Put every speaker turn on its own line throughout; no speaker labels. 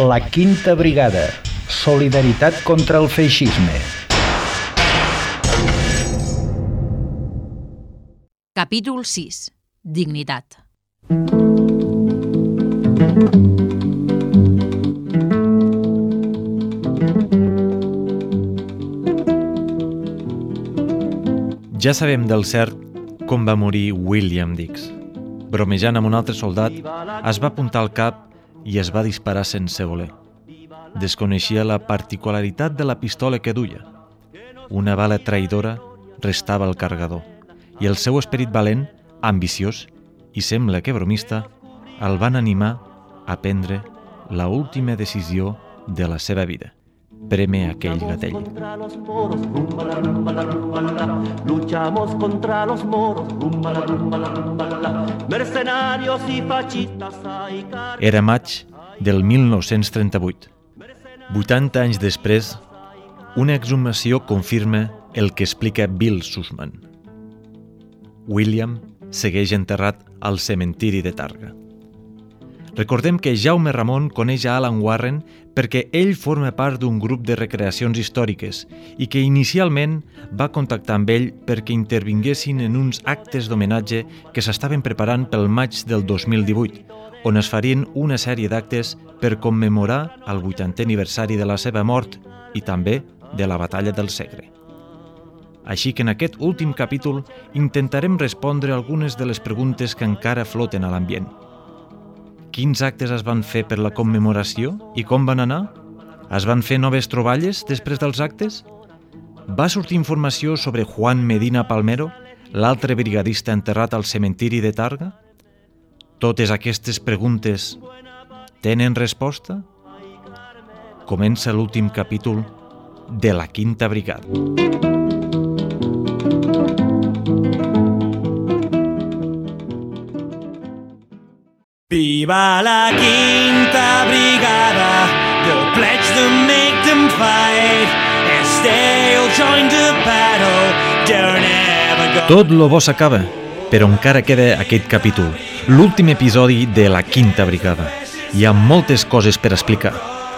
La Quinta Brigada. Solidaritat contra el feixisme.
Capítol 6. Dignitat.
Ja sabem del cert com va morir William Dix. Bromejant amb un altre soldat, es va apuntar al cap i es va disparar sense voler. Desconeixia la particularitat de la pistola que duia. Una bala traïdora restava al cargador i el seu esperit valent, ambiciós i sembla que bromista, el van animar a prendre la última decisió de la seva vida preme aquell gatell.
Luchamos contra los moros. Mercenarios y fascistas
Era maig del 1938. 80 anys després, una exhumació confirma el que explica Bill Sussman. William segueix enterrat al cementiri de Targa. Recordem que Jaume Ramon coneix a Alan Warren perquè ell forma part d'un grup de recreacions històriques i que inicialment va contactar amb ell perquè intervinguessin en uns actes d'homenatge que s'estaven preparant pel maig del 2018, on es farien una sèrie d'actes per commemorar el 80è aniversari de la seva mort i també de la batalla del Segre. Així que en aquest últim capítol intentarem respondre algunes de les preguntes que encara floten a l'ambient. Quins actes es van fer per la commemoració i com van anar? Es van fer noves troballes després dels actes? Va sortir informació sobre Juan Medina Palmero, l'altre brigadista enterrat al cementiri de Targa? Totes aquestes preguntes tenen resposta? Comença l'últim capítol de la Quinta Brigada.
Viva la quinta brigada, the pledge to make them fight. And stay join the battle, they're never gonna
Tot lo bo s'acaba, però encara queda aquest capítol, l'últim episodi de la Quinta Brigada. Hi ha moltes coses per explicar.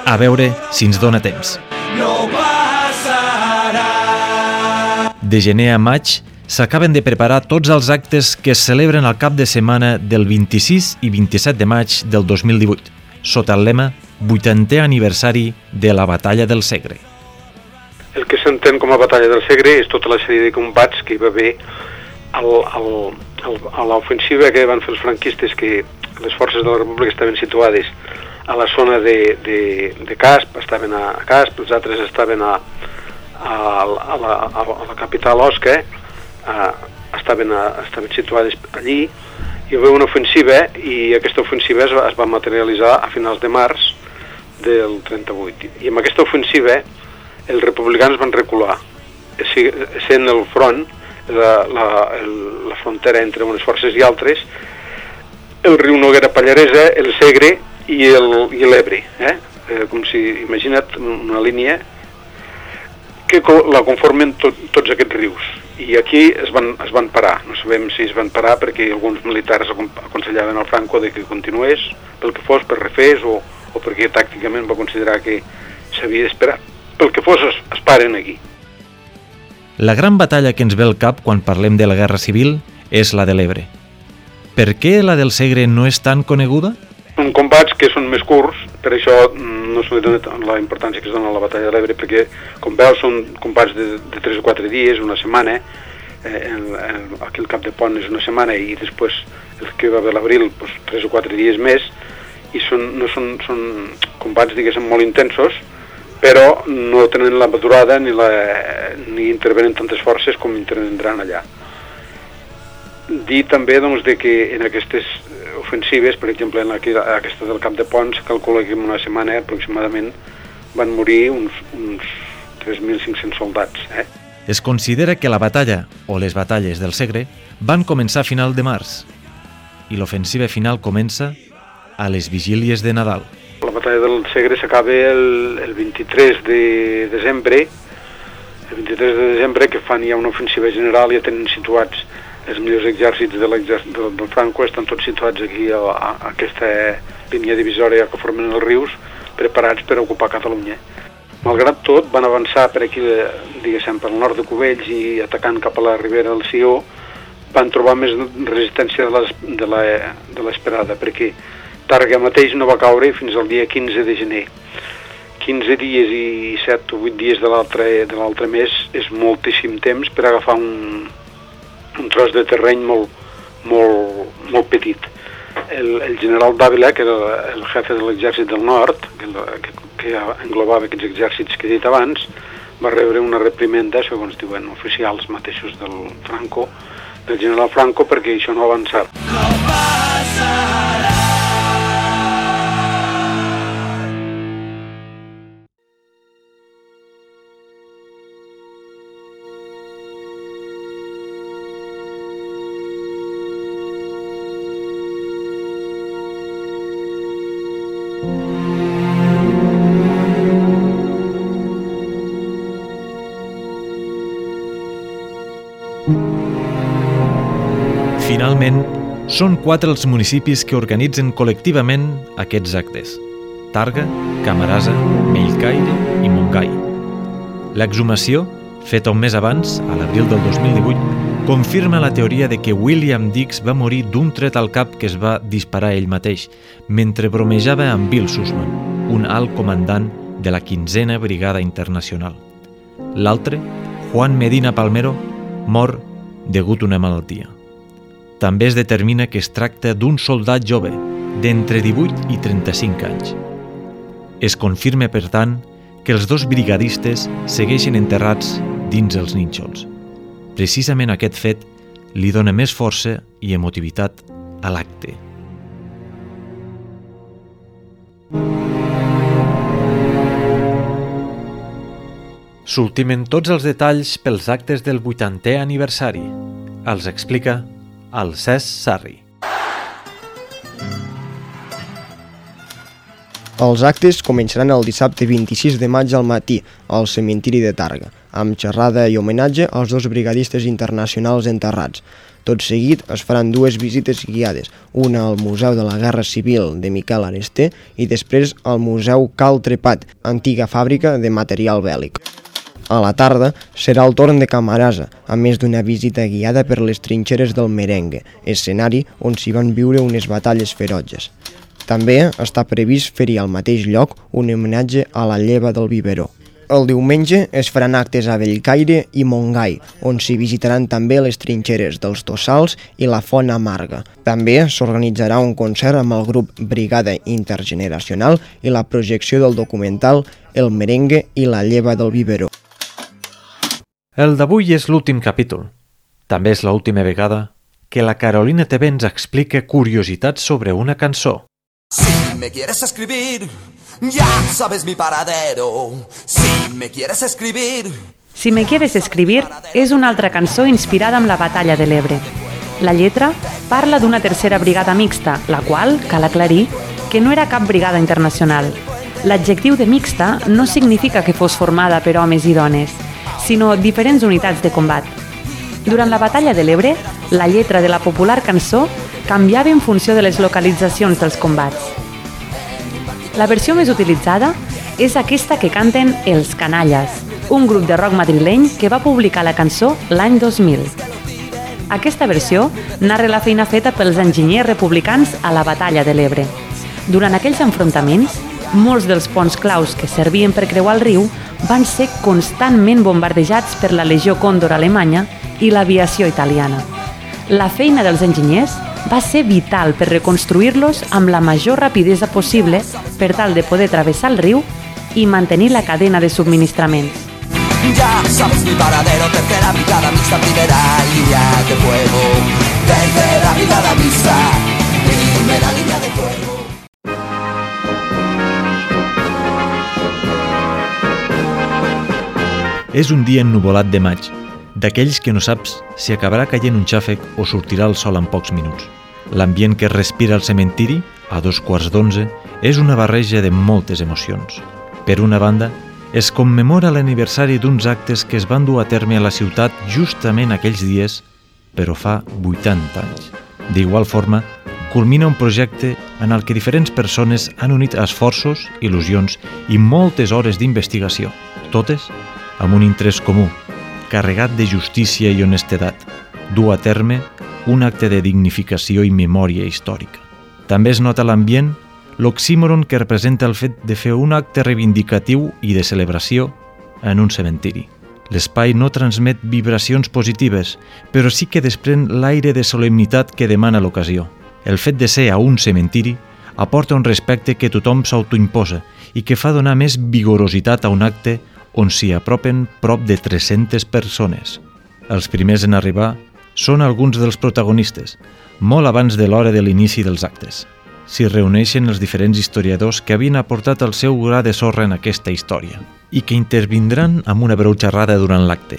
A veure si ens dona temps.
no passarà.
De gener a maig s'acaben de preparar tots els actes que es celebren al cap de setmana del 26 i 27 de maig del 2018, sota el lema 80è aniversari de la Batalla del Segre.
El que s'entén com a batalla del Segre és tota la sèrie de combats que hi va haver al, al, al, a l'ofensiva que van fer els franquistes que les forces de la República estaven situades a la zona de, de, de Casp, estaven a, Casp, els altres estaven a, a, a, la, a, la capital Osca, a, estaven, a, estaven situades allí, hi va una ofensiva i aquesta ofensiva es va, es va materialitzar a finals de març del 38. I amb aquesta ofensiva els republicans van recular, sent el front, la, la, el, la frontera entre unes forces i altres, el riu Noguera Pallaresa, el Segre i l'Ebre, eh? eh? com si, imagina't, una línia que la conformen tot, tots aquests rius. I aquí es van, es van parar, no sabem si es van parar perquè alguns militars acon- aconsellaven al Franco de que continués, pel que fos, per refés, o, o perquè tàcticament va considerar que s'havia d'esperar. Pel que fos, es, es paren aquí.
La gran batalla que ens ve al cap quan parlem de la Guerra Civil és la de l'Ebre. Per què la del Segre no és tan coneguda?
Són combats que són més curts, per això mm, no se li dona la importància que es dona a la batalla de l'Ebre, perquè, com veus, són combats de, de 3 o 4 dies, una setmana, eh, el, el, aquí el cap de pont és una setmana i després el que va haver l'abril, doncs, 3 o 4 dies més, i són, no són, són combats, diguéssim, molt intensos, però no tenen la durada ni, la, ni intervenen tantes forces com intervendran allà. Dir també doncs, de que en aquestes ofensives, per exemple en aquesta del Camp de Pont, se calcula que en una setmana aproximadament van morir uns, uns 3.500 soldats. Eh?
Es considera que la batalla, o les batalles del Segre, van començar a final de març i l'ofensiva final comença a les vigílies de Nadal.
La batalla del Segre s'acaba el, el 23 de desembre, el 23 de desembre que fan ja una ofensiva general, ja tenen situats els millors exèrcits de del, del Franco, estan tots situats aquí a, a, a aquesta línia divisòria que formen els rius, preparats per ocupar Catalunya. Malgrat tot, van avançar per aquí, eh, diguéssim, pel nord de Cubells i atacant cap a la ribera del Sió, van trobar més resistència de de de l'esperada, perquè Targa mateix no va caure fins al dia 15 de gener. 15 dies i 7 o 8 dies de de l'altre mes és moltíssim temps per agafar un, un tros de terreny molt, molt, molt petit. El, el general Dávila, que era el jefe de l'exèrcit del nord, que, que, que englobava aquests exèrcits que he dit abans, va rebre una reprimenda, segons diuen oficials mateixos del Franco, del general Franco, perquè això no avançava.
Finalment, són quatre els municipis que organitzen col·lectivament aquests actes. Targa, Camarasa, Meillcaire i Montgai. L'exhumació, feta un mes abans, a l'abril del 2018, confirma la teoria de que William Dix va morir d'un tret al cap que es va disparar ell mateix, mentre bromejava amb Bill Sussman, un alt comandant de la quinzena Brigada Internacional. L'altre, Juan Medina Palmero, mor degut a una malaltia. També es determina que es tracta d'un soldat jove, d'entre 18 i 35 anys. Es confirma, per tant, que els dos brigadistes segueixen enterrats dins els nínxols. Precisament aquest fet li dona més força i emotivitat a l'acte. S'ultimen tots els detalls pels actes del 80è aniversari. Els explica el Cesc Sarri.
Els actes començaran el dissabte 26 de maig al matí al cementiri de Targa, amb xerrada i homenatge als dos brigadistes internacionals enterrats. Tot seguit es faran dues visites guiades, una al Museu de la Guerra Civil de Miquel Aresté i després al Museu Cal Trepat, antiga fàbrica de material bèl·lic. A la tarda serà el torn de Camarasa, a més d'una visita guiada per les trinxeres del Merengue, escenari on s'hi van viure unes batalles ferotges. També està previst fer-hi al mateix lloc un homenatge a la lleva del biberó. El diumenge es faran actes a Bellcaire i Montgai, on s'hi visitaran també les trinxeres dels Tossals i la Font Amarga. També s'organitzarà un concert amb el grup Brigada Intergeneracional i la projecció del documental El merengue i la lleva del biberó.
El d'avui és l'últim capítol. També és l'última vegada que la Carolina TV ens explica curiositats sobre una cançó.
Si me quieres escribir, ya sabes mi paradero. Si me quieres escribir,
Si me quieres escribir és una altra cançó inspirada en la batalla de l'Ebre. La lletra parla d'una tercera brigada mixta, la qual, cal aclarir, que no era cap brigada internacional. L'adjectiu de mixta no significa que fos formada per homes i dones, sinó diferents unitats de combat. Durant la batalla de l'Ebre, la lletra de la popular cançó canviava en funció de les localitzacions dels combats. La versió més utilitzada és aquesta que canten Els Canalles, un grup de rock madrileny que va publicar la cançó l'any 2000. Aquesta versió narra la feina feta pels enginyers republicans a la batalla de l'Ebre. Durant aquells enfrontaments, molts dels ponts claus que servien per creuar el riu van ser constantment bombardejats per la Legió Còndor alemanya i l'aviació italiana. La feina dels enginyers va ser vital per reconstruir-los amb la major rapidesa possible per tal de poder travessar el riu i mantenir la cadena de subministraments.
ya sabes mi paradero. Tercera brigada mixta, primera línea de fuego. Tercera brigada mixta, primera línea
És un dia ennuvolat de maig, d'aquells que no saps si acabarà caient un xàfec o sortirà el sol en pocs minuts. L'ambient que es respira al cementiri, a dos quarts d'onze, és una barreja de moltes emocions. Per una banda, es commemora l'aniversari d'uns actes que es van dur a terme a la ciutat justament aquells dies, però fa 80 anys. D'igual forma, culmina un projecte en el que diferents persones han unit esforços, il·lusions i moltes hores d'investigació, totes amb un interès comú, carregat de justícia i honestedat, dur a terme un acte de dignificació i memòria històrica. També es nota l'ambient l'oxímoron que representa el fet de fer un acte reivindicatiu i de celebració en un cementiri. L'espai no transmet vibracions positives, però sí que desprèn l'aire de solemnitat que demana l'ocasió. El fet de ser a un cementiri aporta un respecte que tothom s'autoimposa i que fa donar més vigorositat a un acte on s'hi apropen prop de 300 persones. Els primers en arribar són alguns dels protagonistes, molt abans de l'hora de l'inici dels actes. S'hi reuneixen els diferents historiadors que havien aportat el seu gra de sorra en aquesta història i que intervindran amb una breu xerrada durant l'acte.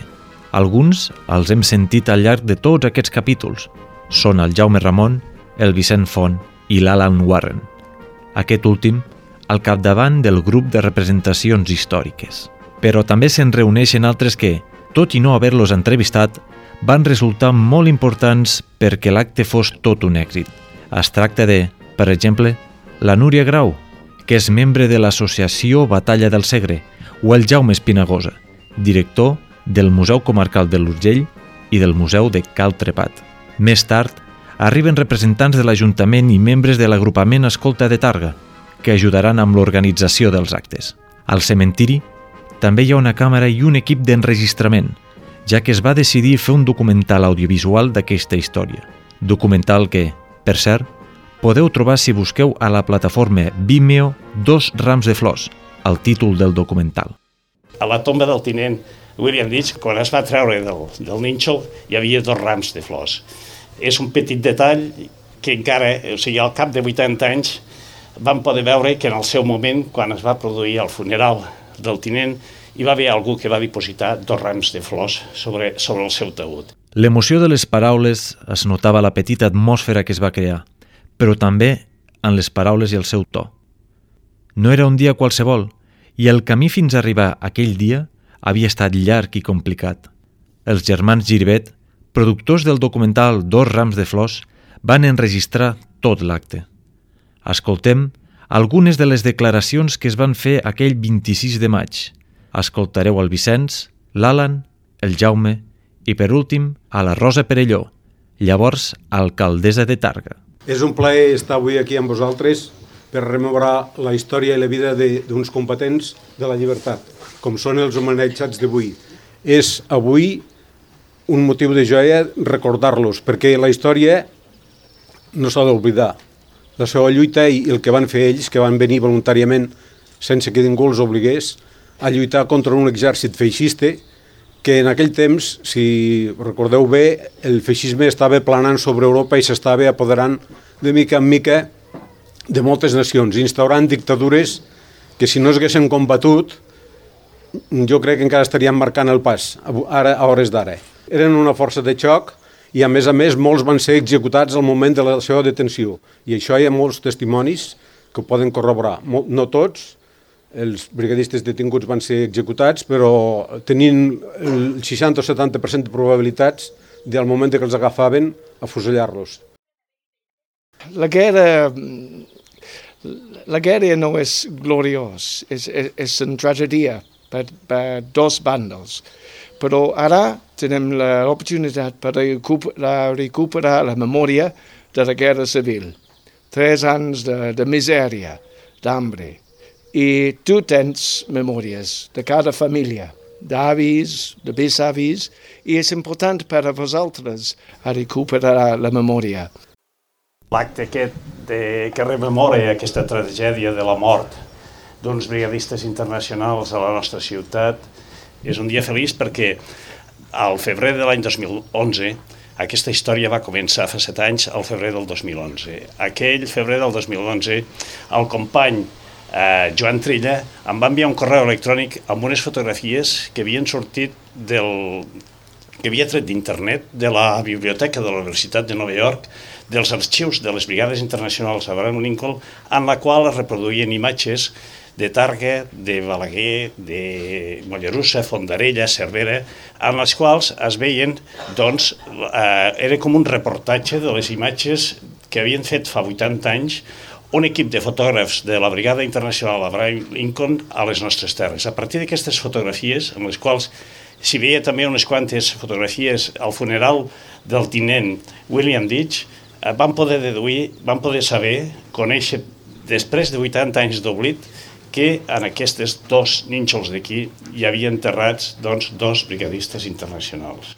Alguns els hem sentit al llarg de tots aquests capítols. Són el Jaume Ramon, el Vicent Font i l'Alan Warren. Aquest últim al capdavant del grup de representacions històriques. Però també se'n reuneixen altres que, tot i no haver-los entrevistat, van resultar molt importants perquè l'acte fos tot un èxit. Es tracta de, per exemple, la Núria Grau, que és membre de l'associació Batalla del Segre, o el Jaume Espinagosa, director del Museu Comarcal de l'Urgell i del Museu de Cal Trepat. Més tard, arriben representants de l'Ajuntament i membres de l'agrupament Escolta de Targa, que ajudaran amb l'organització dels actes. Al cementiri també hi ha una càmera i un equip d'enregistrament, ja que es va decidir fer un documental audiovisual d'aquesta història. Documental que, per cert, podeu trobar si busqueu a la plataforma Vimeo Dos rams de flors, el títol del documental.
A la tomba del tinent William Ditch, quan es va treure del, del nínxol, hi havia dos rams de flors. És un petit detall que encara, o sigui, al cap de 80 anys, vam poder veure que en el seu moment, quan es va produir el funeral del tinent, hi va haver algú que va dipositar dos rams de flors sobre, sobre el seu taüt.
L'emoció de les paraules es notava la petita atmosfera que es va crear, però també en les paraules i el seu to. No era un dia qualsevol, i el camí fins a arribar aquell dia havia estat llarg i complicat. Els germans Giribet, productors del documental Dos rams de flors, van enregistrar tot l'acte. Escoltem algunes de les declaracions que es van fer aquell 26 de maig. Escoltareu el Vicenç, l'Alan, el Jaume i, per últim, a la Rosa Perelló, llavors alcaldessa de Targa.
És un plaer estar avui aquí amb vosaltres per rememorar la història i la vida d'uns competents de la llibertat, com són els homenatjats d'avui. És avui un motiu de joia recordar-los, perquè la història no s'ha d'oblidar. La seva lluita i el que van fer ells, que van venir voluntàriament sense que ningú els obligués, a lluitar contra un exèrcit feixista que en aquell temps, si recordeu bé, el feixisme estava planant sobre Europa i s'estava apoderant de mica en mica de moltes nacions, instaurant dictadures que si no es combatut, jo crec que encara estaríem marcant el pas, ara a hores d'ara. Eren una força de xoc i a més a més molts van ser executats al moment de la seva detenció. I això hi ha molts testimonis que ho poden corroborar. No tots, els brigadistes detinguts van ser executats, però tenint el 60 o 70% de probabilitats del moment que els agafaven a fusellar-los.
La guerra, la guerra no és gloriós, és, és, és una tragèdia per, per dos bandes. Però ara tenim l'oportunitat per recuperar, recuperar la memòria de la guerra civil. Tres anys de, de misèria, d'hambre, i tu tens memòries de cada família, d'avis, de besavis, i és important per a vosaltres a recuperar la memòria.
L'acte aquest de, que rememora aquesta tragèdia de la mort d'uns brigadistes internacionals a la nostra ciutat és un dia feliç perquè al febrer de l'any 2011 aquesta història va començar fa set anys, al febrer del 2011. Aquell febrer del 2011, el company eh, Joan Trilla em va enviar un correu electrònic amb unes fotografies que havien sortit del que havia tret d'internet de la biblioteca de la Universitat de Nova York dels arxius de les Brigades Internacionals Abraham Lincoln, en la qual es reproduïen imatges de Targa, de Balaguer, de Mollerussa, Fondarella, Cervera, en les quals es veien, doncs, eh, era com un reportatge de les imatges que havien fet fa 80 anys un equip de fotògrafs de la Brigada Internacional Abraham Lincoln a les nostres terres. A partir d'aquestes fotografies, amb les quals s'hi veia també unes quantes fotografies al funeral del tinent William Ditch, van poder deduir, van poder saber, conèixer, després de 80 anys d'oblit, que en aquestes dos nínxols d'aquí hi havia enterrats doncs, dos brigadistes internacionals.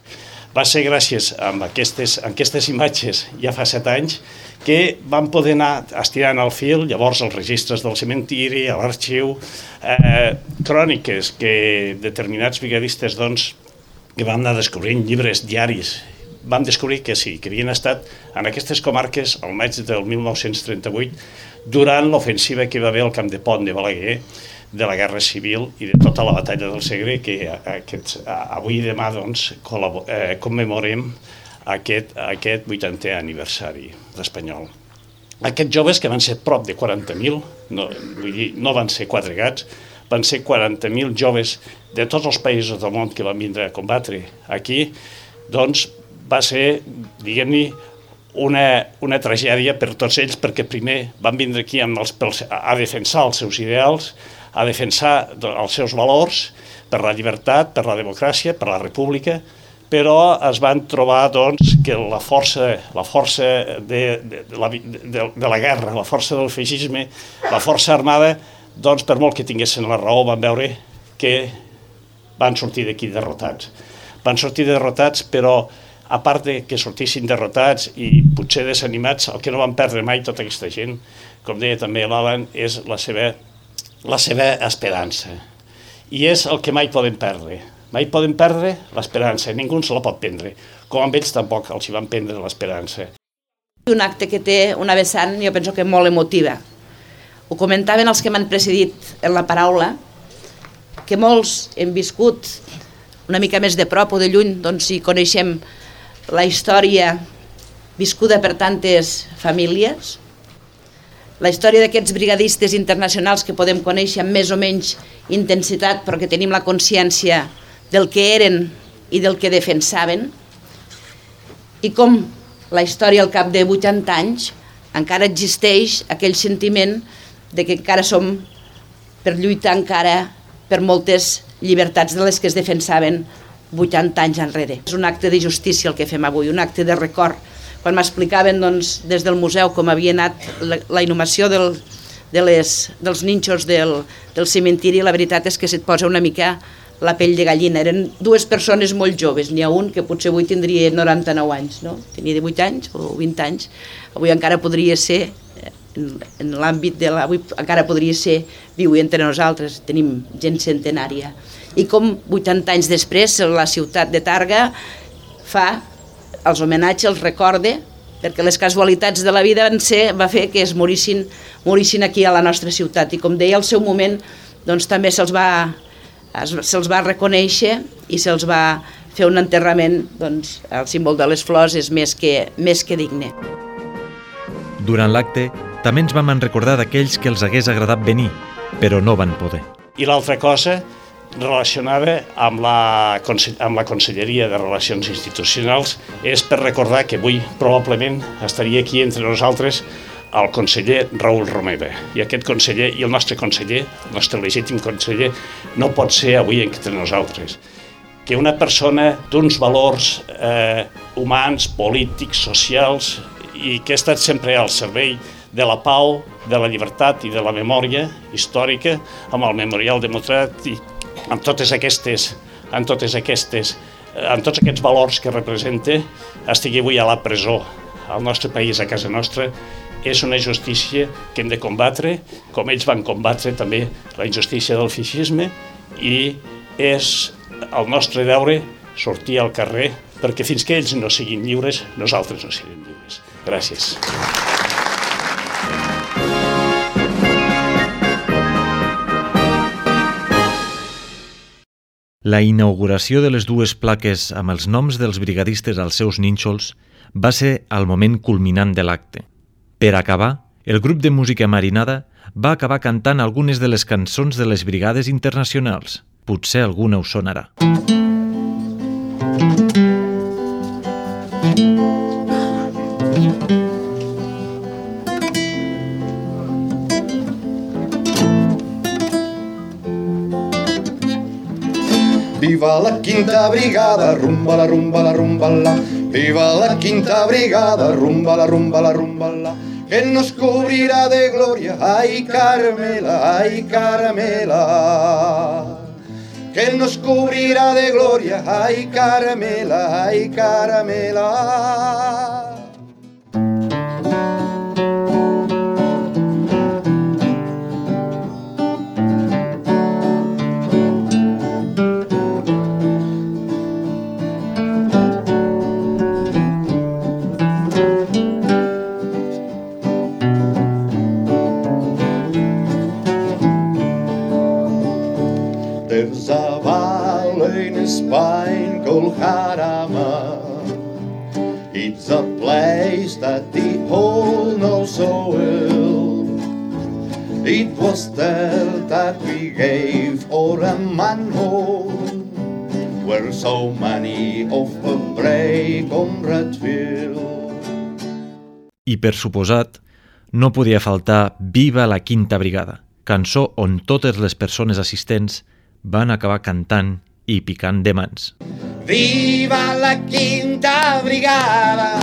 Va ser gràcies a aquestes, a aquestes imatges ja fa set anys que van poder anar estirant el fil, llavors els registres del cementiri, a l'arxiu, eh, cròniques que determinats brigadistes doncs, que van anar descobrint llibres diaris vam descobrir que sí, que havien estat en aquestes comarques al maig del 1938 durant l'ofensiva que va haver al camp de Pont de Balaguer de la Guerra Civil i de tota la batalla del Segre que aquests, avui i demà doncs, eh, commemorem aquest, aquest 80è aniversari d'Espanyol. Aquests joves, que van ser prop de 40.000, no, vull dir, no van ser quatre gats, van ser 40.000 joves de tots els països del món que van vindre a combatre aquí, doncs va ser, diguem-ne, una, una tragèdia per tots ells perquè primer van vindre aquí amb els, a defensar els seus ideals, a defensar els seus valors per la llibertat, per la democràcia, per la república, però es van trobar doncs, que la força, la força de, de, de, la, de, de la guerra, la força del feixisme, la força armada, doncs per molt que tinguessin la raó van veure que van sortir d'aquí derrotats. Van sortir derrotats, però a part de que sortissin derrotats i potser desanimats, el que no van perdre mai tota aquesta gent, com deia també l'Alan, és la seva, la seva esperança. I és el que mai poden perdre. Mai poden perdre l'esperança, ningú se la pot prendre, com amb ells tampoc els hi van prendre l'esperança.
Un acte que té una vessant, jo penso que molt emotiva. Ho comentaven els que m'han precedit en la paraula, que molts hem viscut una mica més de prop o de lluny, doncs si coneixem la història viscuda per tantes famílies, la història d'aquests brigadistes internacionals que podem conèixer amb més o menys intensitat però que tenim la consciència del que eren i del que defensaven i com la història al cap de 80 anys encara existeix aquell sentiment de que encara som per lluitar encara per moltes llibertats de les que es defensaven 80 anys enrere. És un acte de justícia el que fem avui, un acte de record. Quan m'explicaven doncs, des del museu com havia anat la, la inhumació del, de les, dels nínxols del, del cementiri, la veritat és que se't posa una mica la pell de gallina. Eren dues persones molt joves, n'hi ha un que potser avui tindria 99 anys, no? tenia 18 anys o 20 anys, avui encara podria ser eh, en, en l'àmbit de la... avui encara podria ser viu entre nosaltres, tenim gent centenària i com 80 anys després la ciutat de Targa fa els homenatges, els recorde, perquè les casualitats de la vida van ser, va fer que es morissin, morissin aquí a la nostra ciutat. I com deia, al seu moment doncs, també se'ls va, se va reconèixer i se'ls va fer un enterrament, doncs, el símbol de les flors és més que, més que digne.
Durant l'acte, també ens vam recordar d'aquells que els hagués agradat venir, però no van poder.
I l'altra cosa relacionada amb la, amb la Conselleria de Relacions Institucionals és per recordar que avui probablement estaria aquí entre nosaltres el conseller Raül Romeva. I aquest conseller i el nostre conseller, el nostre legítim conseller, no pot ser avui entre nosaltres. Que una persona d'uns valors eh, humans, polítics, socials i que ha estat sempre al servei de la pau, de la llibertat i de la memòria històrica amb el Memorial Democràtic amb totes aquestes, amb totes aquestes, amb tots aquests valors que representa, estigui avui a la presó al nostre país, a casa nostra, és una justícia que hem de combatre, com ells van combatre també la injustícia del feixisme, i és el nostre deure sortir al carrer perquè fins que ells no siguin lliures, nosaltres no siguem lliures. Gràcies.
La inauguració de les dues plaques amb els noms dels brigadistes als seus nínxols va ser el moment culminant de l'acte. Per acabar, el grup de música marinada va acabar cantant algunes de les cançons de les brigades internacionals. Potser alguna us sonarà.
Viva la quinta brigada, rumba la rumba la rumba la. Viva la quinta brigada, rumba la rumba la rumba la. Que nos cubrirá de gloria, ay Carmela, ay Carmela. Que nos cubrirá de gloria, ay Carmela, ay Carmela.
Suposat, no podia faltar Viva la Quinta Brigada, cançó on totes les persones assistents van acabar cantant i picant de mans.
Viva la quinta brigada.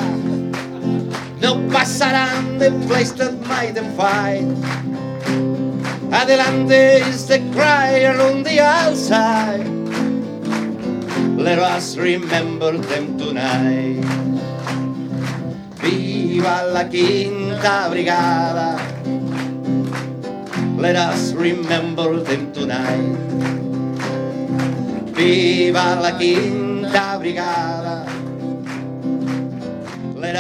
No pasarán de place that might them fight Adelante is the cry on the outside Let us remember them tonight. Viva la quinta brigada Let us remember them tonight Viva la quinta brigada.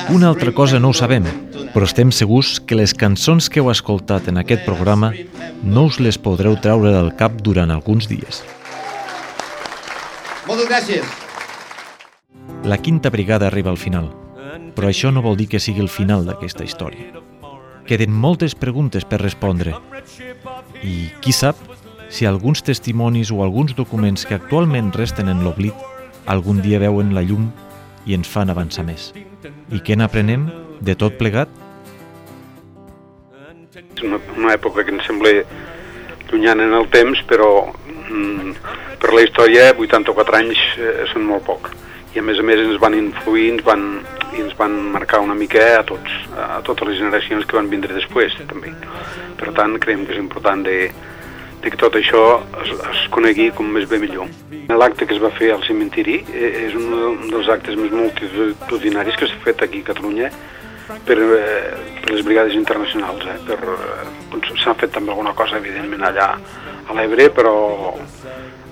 Una altra cosa no ho sabem, però estem segurs que les cançons que heu escoltat en aquest programa no us les podreu treure del cap durant alguns dies.
Moltes gràcies.
La quinta brigada arriba al final, però això no vol dir que sigui el final d'aquesta història. Queden moltes preguntes per respondre i, qui sap, si alguns testimonis o alguns documents que actualment resten en l'oblit algun dia veuen la llum i ens fan avançar més. I què n'aprenem de tot plegat?
És una, una època que ens sembla llunyana en el temps, però mm, per la història 84 anys eh, són molt poc. I a més a més ens van influir ens van, i ens van marcar una mica a tots, a totes les generacions que van vindre després també. Per tant, creiem que és important de, de que tot això es, es conegui com més bé millor. L'acte que es va fer al cementiri eh, és un dels actes més multitudinaris que s'ha fet aquí a Catalunya per, eh, per les brigades internacionals. Eh? Per, eh, S'ha fet també alguna cosa, evidentment, allà a l'Ebre, però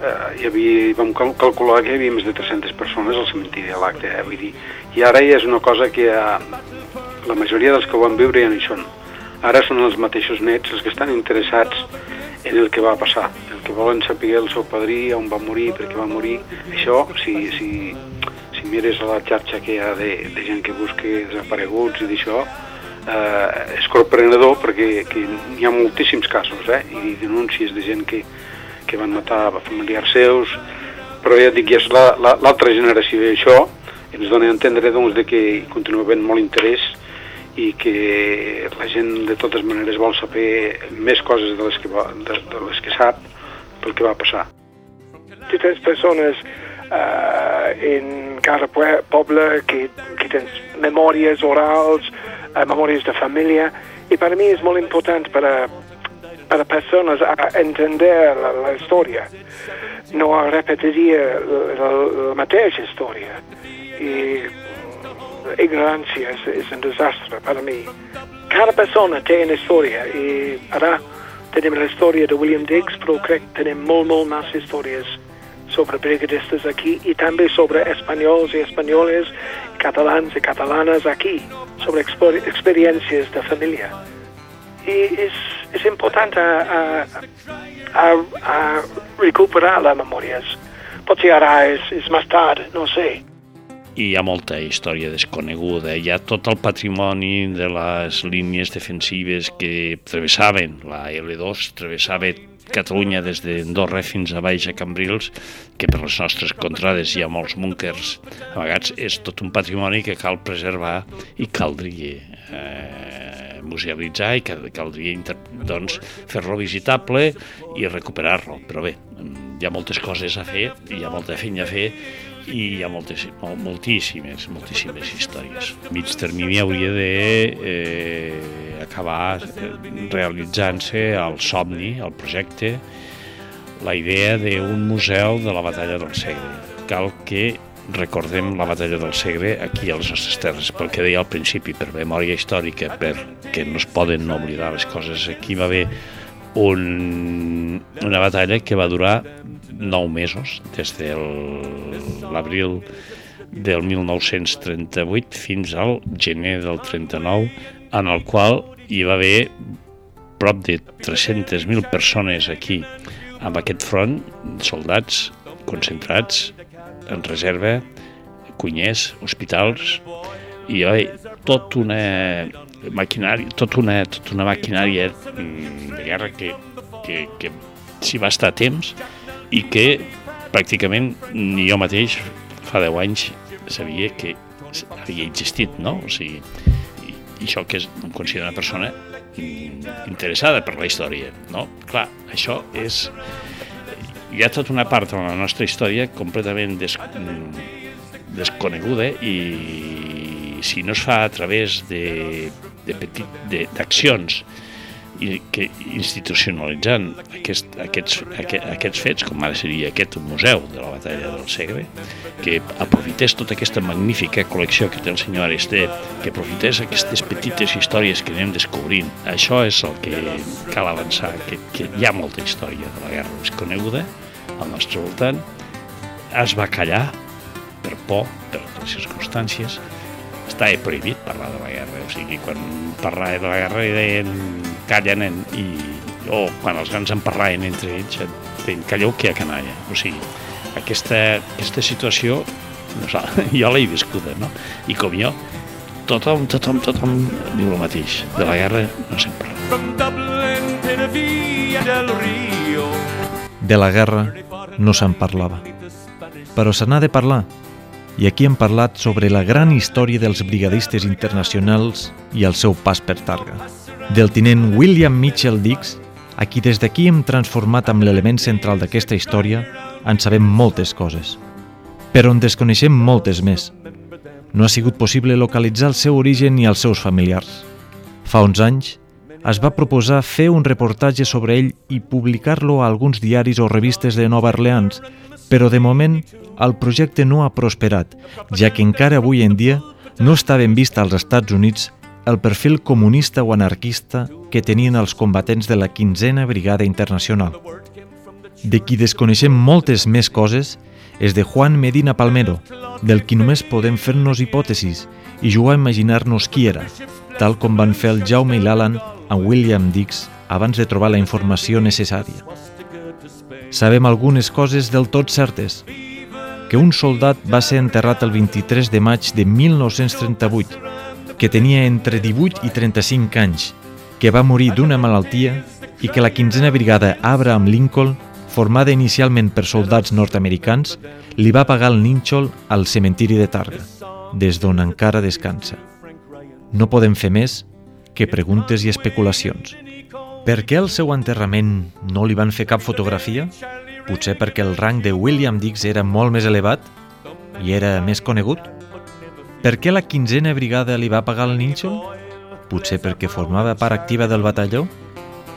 eh, hi havia, vam cal calcular que hi havia més de 300 persones al cementiri a l'acte. Eh? Vull dir, I ara ja és una cosa que eh, la majoria dels que ho van viure ja no hi són. Ara són els mateixos nets els que estan interessats en el que va passar, el que volen saber el seu padrí, on va morir, per què va morir. Això, si, si, si mires a la xarxa que hi ha de, de gent que busca desapareguts i d'això, eh, és sorprenedor perquè que hi ha moltíssims casos eh, i denúncies de gent que, que van matar familiars seus, però ja dic, és l'altra la, la, generació i això ens dona a entendre doncs, de que hi continua havent molt interès i que la gent de totes maneres vol saber més coses de les que, va, de, de les que sap pel que va passar.
Diferents persones uh, en cada poble que, que tens memòries orals, uh, memòries de família, i per mi és molt important per a, per a persones a entendre la, la història, no a repetir la, la, la mateixa història. I ignorància és, és un desastre per a mi. Cada persona té una història i ara tenim la història de William Diggs, però crec que tenim molt, molt més històries sobre brigadistes aquí i també sobre espanyols i espanyoles, catalans i catalanes aquí, sobre experiències de família. És, és important a, a, a, a recuperar les memòries. Potser ara és, és més tard, no sé
i hi ha molta història desconeguda. Hi ha tot el patrimoni de les línies defensives que travessaven la L2, travessava Catalunya des d'Andorra fins a baix a Cambrils, que per les nostres contrades hi ha molts búnkers. A vegades és tot un patrimoni que cal preservar i caldria eh, musealitzar i que caldria doncs, fer-lo visitable i recuperar-lo. Però bé, hi ha moltes coses a fer, hi ha molta feina a fer i hi ha moltes, moltíssimes, moltíssimes històries. Mig termini hauria de eh, acabar realitzant-se el somni, el projecte, la idea d'un museu de la batalla del Segre. Cal que recordem la batalla del Segre aquí a les nostres terres, pel que deia al principi, per memòria històrica, perquè no es poden oblidar les coses. Aquí va haver un, una batalla que va durar nou mesos, des de l'abril del 1938 fins al gener del 39, en el qual hi va haver prop de 300.000 persones aquí amb aquest front, soldats concentrats en reserva, cunyers, hospitals, i oi, tot una maquinària, tot una, tot una maquinària mm, de guerra que, que, que s'hi va estar a temps i que pràcticament ni jo mateix fa 10 anys sabia que havia existit, no? O sigui, i, i això que és, em considero una persona mm, interessada per la història, no? Clar, això és hi ha tota una part de la nostra història completament des, desconeguda i si no es fa a través d'accions i que institucionalitzant aquest, aquests, aquest, aquests fets, com ara seria aquest museu de la batalla del Segre, que aprofités tota aquesta magnífica col·lecció que té el senyor Aresté, que aprofités aquestes petites històries que anem descobrint. Això és el que cal avançar, que, que hi ha molta història de la guerra desconeguda al nostre voltant, es va callar per por, per les circumstàncies, estava prohibit parlar de la guerra, o sigui, quan parlava de la guerra i deien calla nen, i, o quan els grans en parlaven entre ells, deien calleu que hi ha canalla, o sigui, aquesta, aquesta situació no sé, jo l'he viscuda, no? I com jo, tothom, tothom, tothom diu el mateix. De la guerra no se'n parla.
De la guerra no se'n parlava. Però se n'ha de parlar. I aquí hem parlat sobre la gran història dels brigadistes internacionals i el seu pas per Targa. Del tinent William Mitchell Dix, a qui des d'aquí hem transformat amb l'element central d'aquesta història, en sabem moltes coses. Però en desconeixem moltes més. No ha sigut possible localitzar el seu origen ni els seus familiars. Fa uns anys, es va proposar fer un reportatge sobre ell i publicar-lo a alguns diaris o revistes de Nova Orleans, però de moment el projecte no ha prosperat, ja que encara avui en dia no està ben vist als Estats Units el perfil comunista o anarquista que tenien els combatents de la 15a Brigada Internacional. De qui desconeixem moltes més coses és de Juan Medina Palmero, del qui només podem fer-nos hipòtesis i jugar a imaginar-nos qui era, tal com van fer el Jaume i l'Alan amb William Dix abans de trobar la informació necessària. Sabem algunes coses del tot certes, que un soldat va ser enterrat el 23 de maig de 1938, que tenia entre 18 i 35 anys, que va morir d'una malaltia i que la 15a brigada Abraham Lincoln, formada inicialment per soldats nord-americans, li va pagar el nínxol al cementiri de Targa, des d'on encara descansa. No podem fer més que preguntes i especulacions. Per què al seu enterrament no li van fer cap fotografia? Potser perquè el rang de William Dix era molt més elevat i era més conegut? Per què la quinzena brigada li va pagar el nínxol? Potser perquè formava part activa del batalló?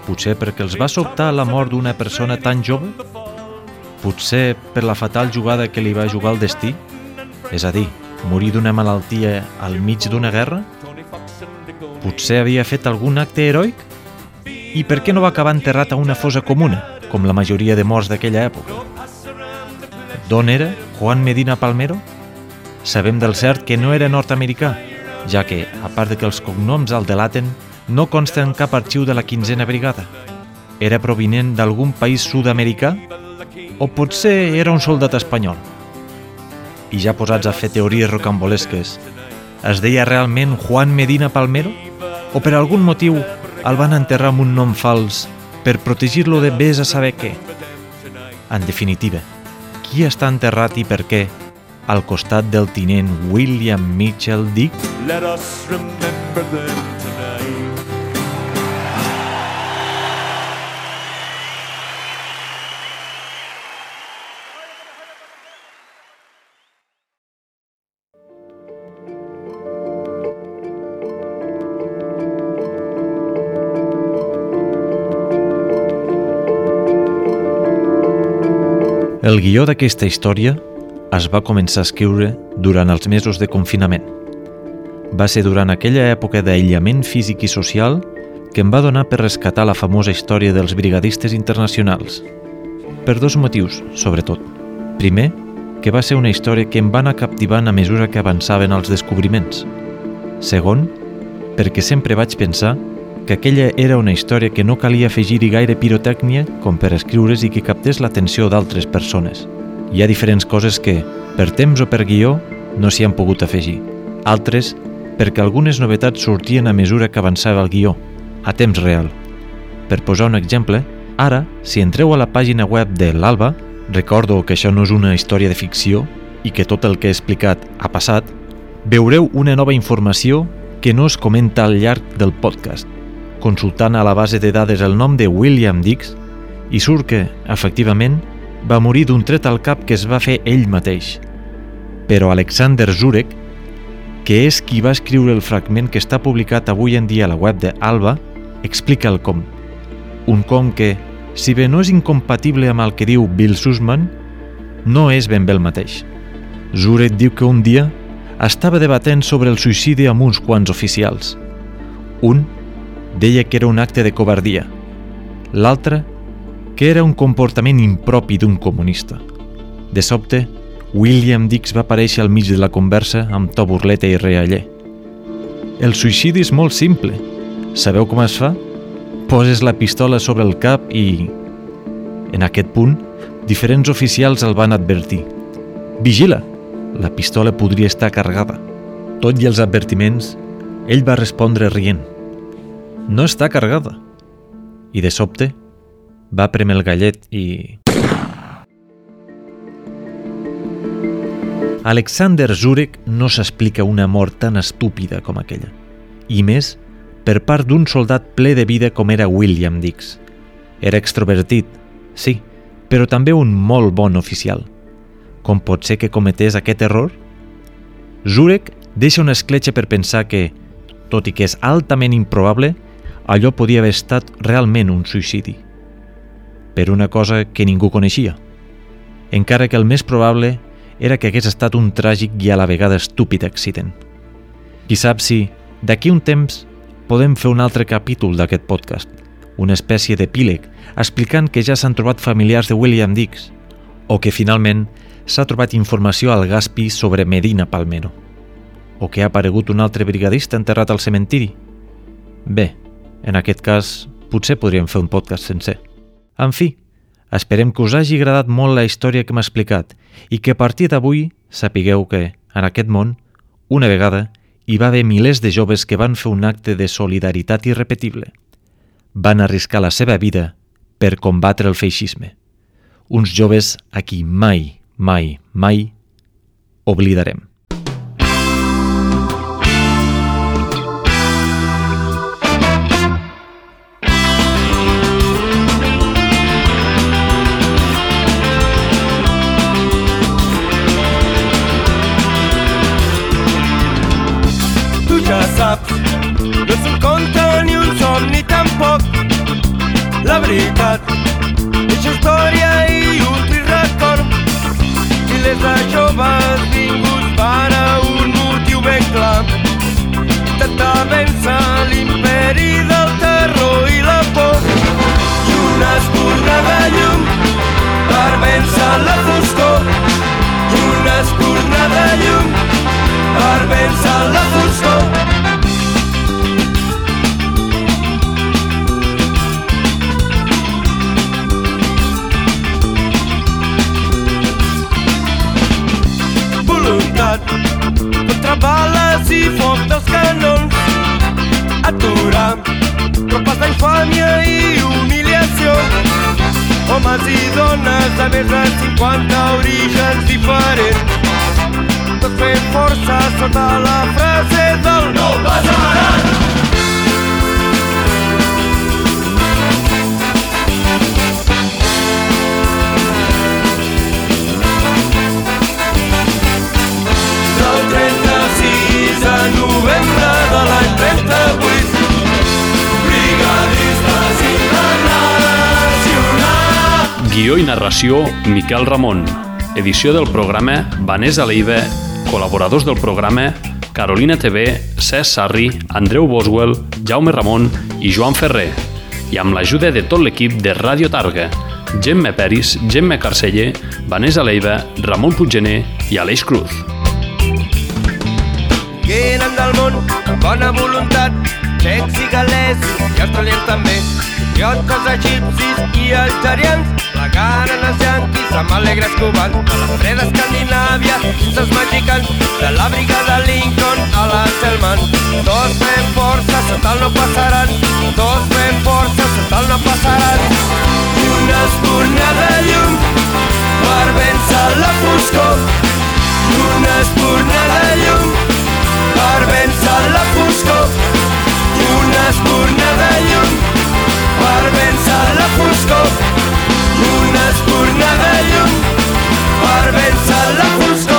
Potser perquè els va sobtar la mort d'una persona tan jove? Potser per la fatal jugada que li va jugar el destí? És a dir, morir d'una malaltia al mig d'una guerra? Potser havia fet algun acte heroic? I per què no va acabar enterrat a una fosa comuna, com la majoria de morts d'aquella època? D'on era Juan Medina Palmero? Sabem del cert que no era nord-americà, ja que, a part de que els cognoms el delaten, no consta en cap arxiu de la quinzena brigada. Era provinent d'algun país sud-americà? O potser era un soldat espanyol? I ja posats a fer teories rocambolesques, es deia realment Juan Medina Palmero? O per algun motiu el van enterrar amb un nom fals per protegir-lo de vés a saber què? En definitiva, qui està enterrat i per què al costat del tinent William Mitchell Dick?
Let us remember them
El guió d'aquesta història es va començar a escriure durant els mesos de confinament. Va ser durant aquella època d'aïllament físic i social que em va donar per rescatar la famosa història dels brigadistes internacionals. Per dos motius, sobretot. Primer, que va ser una història que em va anar captivant a mesura que avançaven els descobriments. Segon, perquè sempre vaig pensar que aquella era una història que no calia afegir-hi gaire pirotècnia com per escriure's i que captés l'atenció d'altres persones. Hi ha diferents coses que, per temps o per guió, no s'hi han pogut afegir. Altres, perquè algunes novetats sortien a mesura que avançava el guió, a temps real. Per posar un exemple, ara, si entreu a la pàgina web de l'Alba, recordo que això no és una història de ficció i que tot el que he explicat ha passat, veureu una nova informació que no es comenta al llarg del podcast. Consultant a la base de dades el nom de William Dix, i surt que, efectivament, va morir d'un tret al cap que es va fer ell mateix. Però Alexander Zurek, que és qui va escriure el fragment que està publicat avui en dia a la web de Alba, explica el com. Un com que, si bé no és incompatible amb el que diu Bill Sussman, no és ben bé el mateix. Zurek diu que un dia estava debatent sobre el suïcidi amb uns quants oficials. Un deia que era un acte de covardia. L'altre, que era un comportament impropi d'un comunista. De sobte, William Dix va aparèixer al mig de la conversa amb to burleta i realler. El suïcidi és molt simple. Sabeu com es fa? Poses la pistola sobre el cap i... En aquest punt, diferents oficials el van advertir. Vigila! La pistola podria estar carregada. Tot i els advertiments, ell va respondre rient. No està carregada. I de sobte, va premer el gallet i... Alexander Zurek no s'explica una mort tan estúpida com aquella. I més, per part d'un soldat ple de vida com era William Dix. Era extrovertit, sí, però també un molt bon oficial. Com pot ser que cometés aquest error? Zurek deixa una escletxa per pensar que, tot i que és altament improbable, allò podia haver estat realment un suïcidi. Per una cosa que ningú coneixia. Encara que el més probable era que hagués estat un tràgic i a la vegada estúpid accident. Qui sap si, d'aquí un temps, podem fer un altre capítol d'aquest podcast, una espècie d'epíleg, explicant que ja s'han trobat familiars de William Dix, o que finalment s'ha trobat informació al Gaspi sobre Medina Palmero, o que ha aparegut un altre brigadista enterrat al cementiri. Bé, en aquest cas, potser podríem fer un podcast sencer. En fi, esperem que us hagi agradat molt la història que m'ha explicat i que a partir d'avui sapigueu que, en aquest món, una vegada, hi va haver milers de joves que van fer un acte de solidaritat irrepetible. Van arriscar la seva vida per combatre el feixisme. Uns joves a qui mai, mai, mai oblidarem.
La veritat, és història i un trist record. Milers de joves
Guió i narració Miquel Ramon. Edició del programa Vanessa Leiva, col·laboradors del programa Carolina TV, Cesc Sarri, Andreu Boswell, Jaume Ramon i Joan Ferrer. I amb l'ajuda de tot l'equip de Ràdio Targa, Gemma Peris, Gemma Carceller, Vanessa Leiva, Ramon Puiggener i Aleix Cruz.
Venen del món amb bona voluntat, txecs i galesos i australians també, idiotes egipcis i algerians, la gana els llanquis amb alegres cubans a la freda Escandinàvia se'ls mexicans de la brigada Lincoln a la Selman tots fent força, sota no passaran tots fent força, sota no passaran. I una espurna de llum per vèncer la foscor. I una espurna de llum per vèncer la foscor. I una espurna de llum per vèncer la foscor una espurna de llum per vèncer la foscor.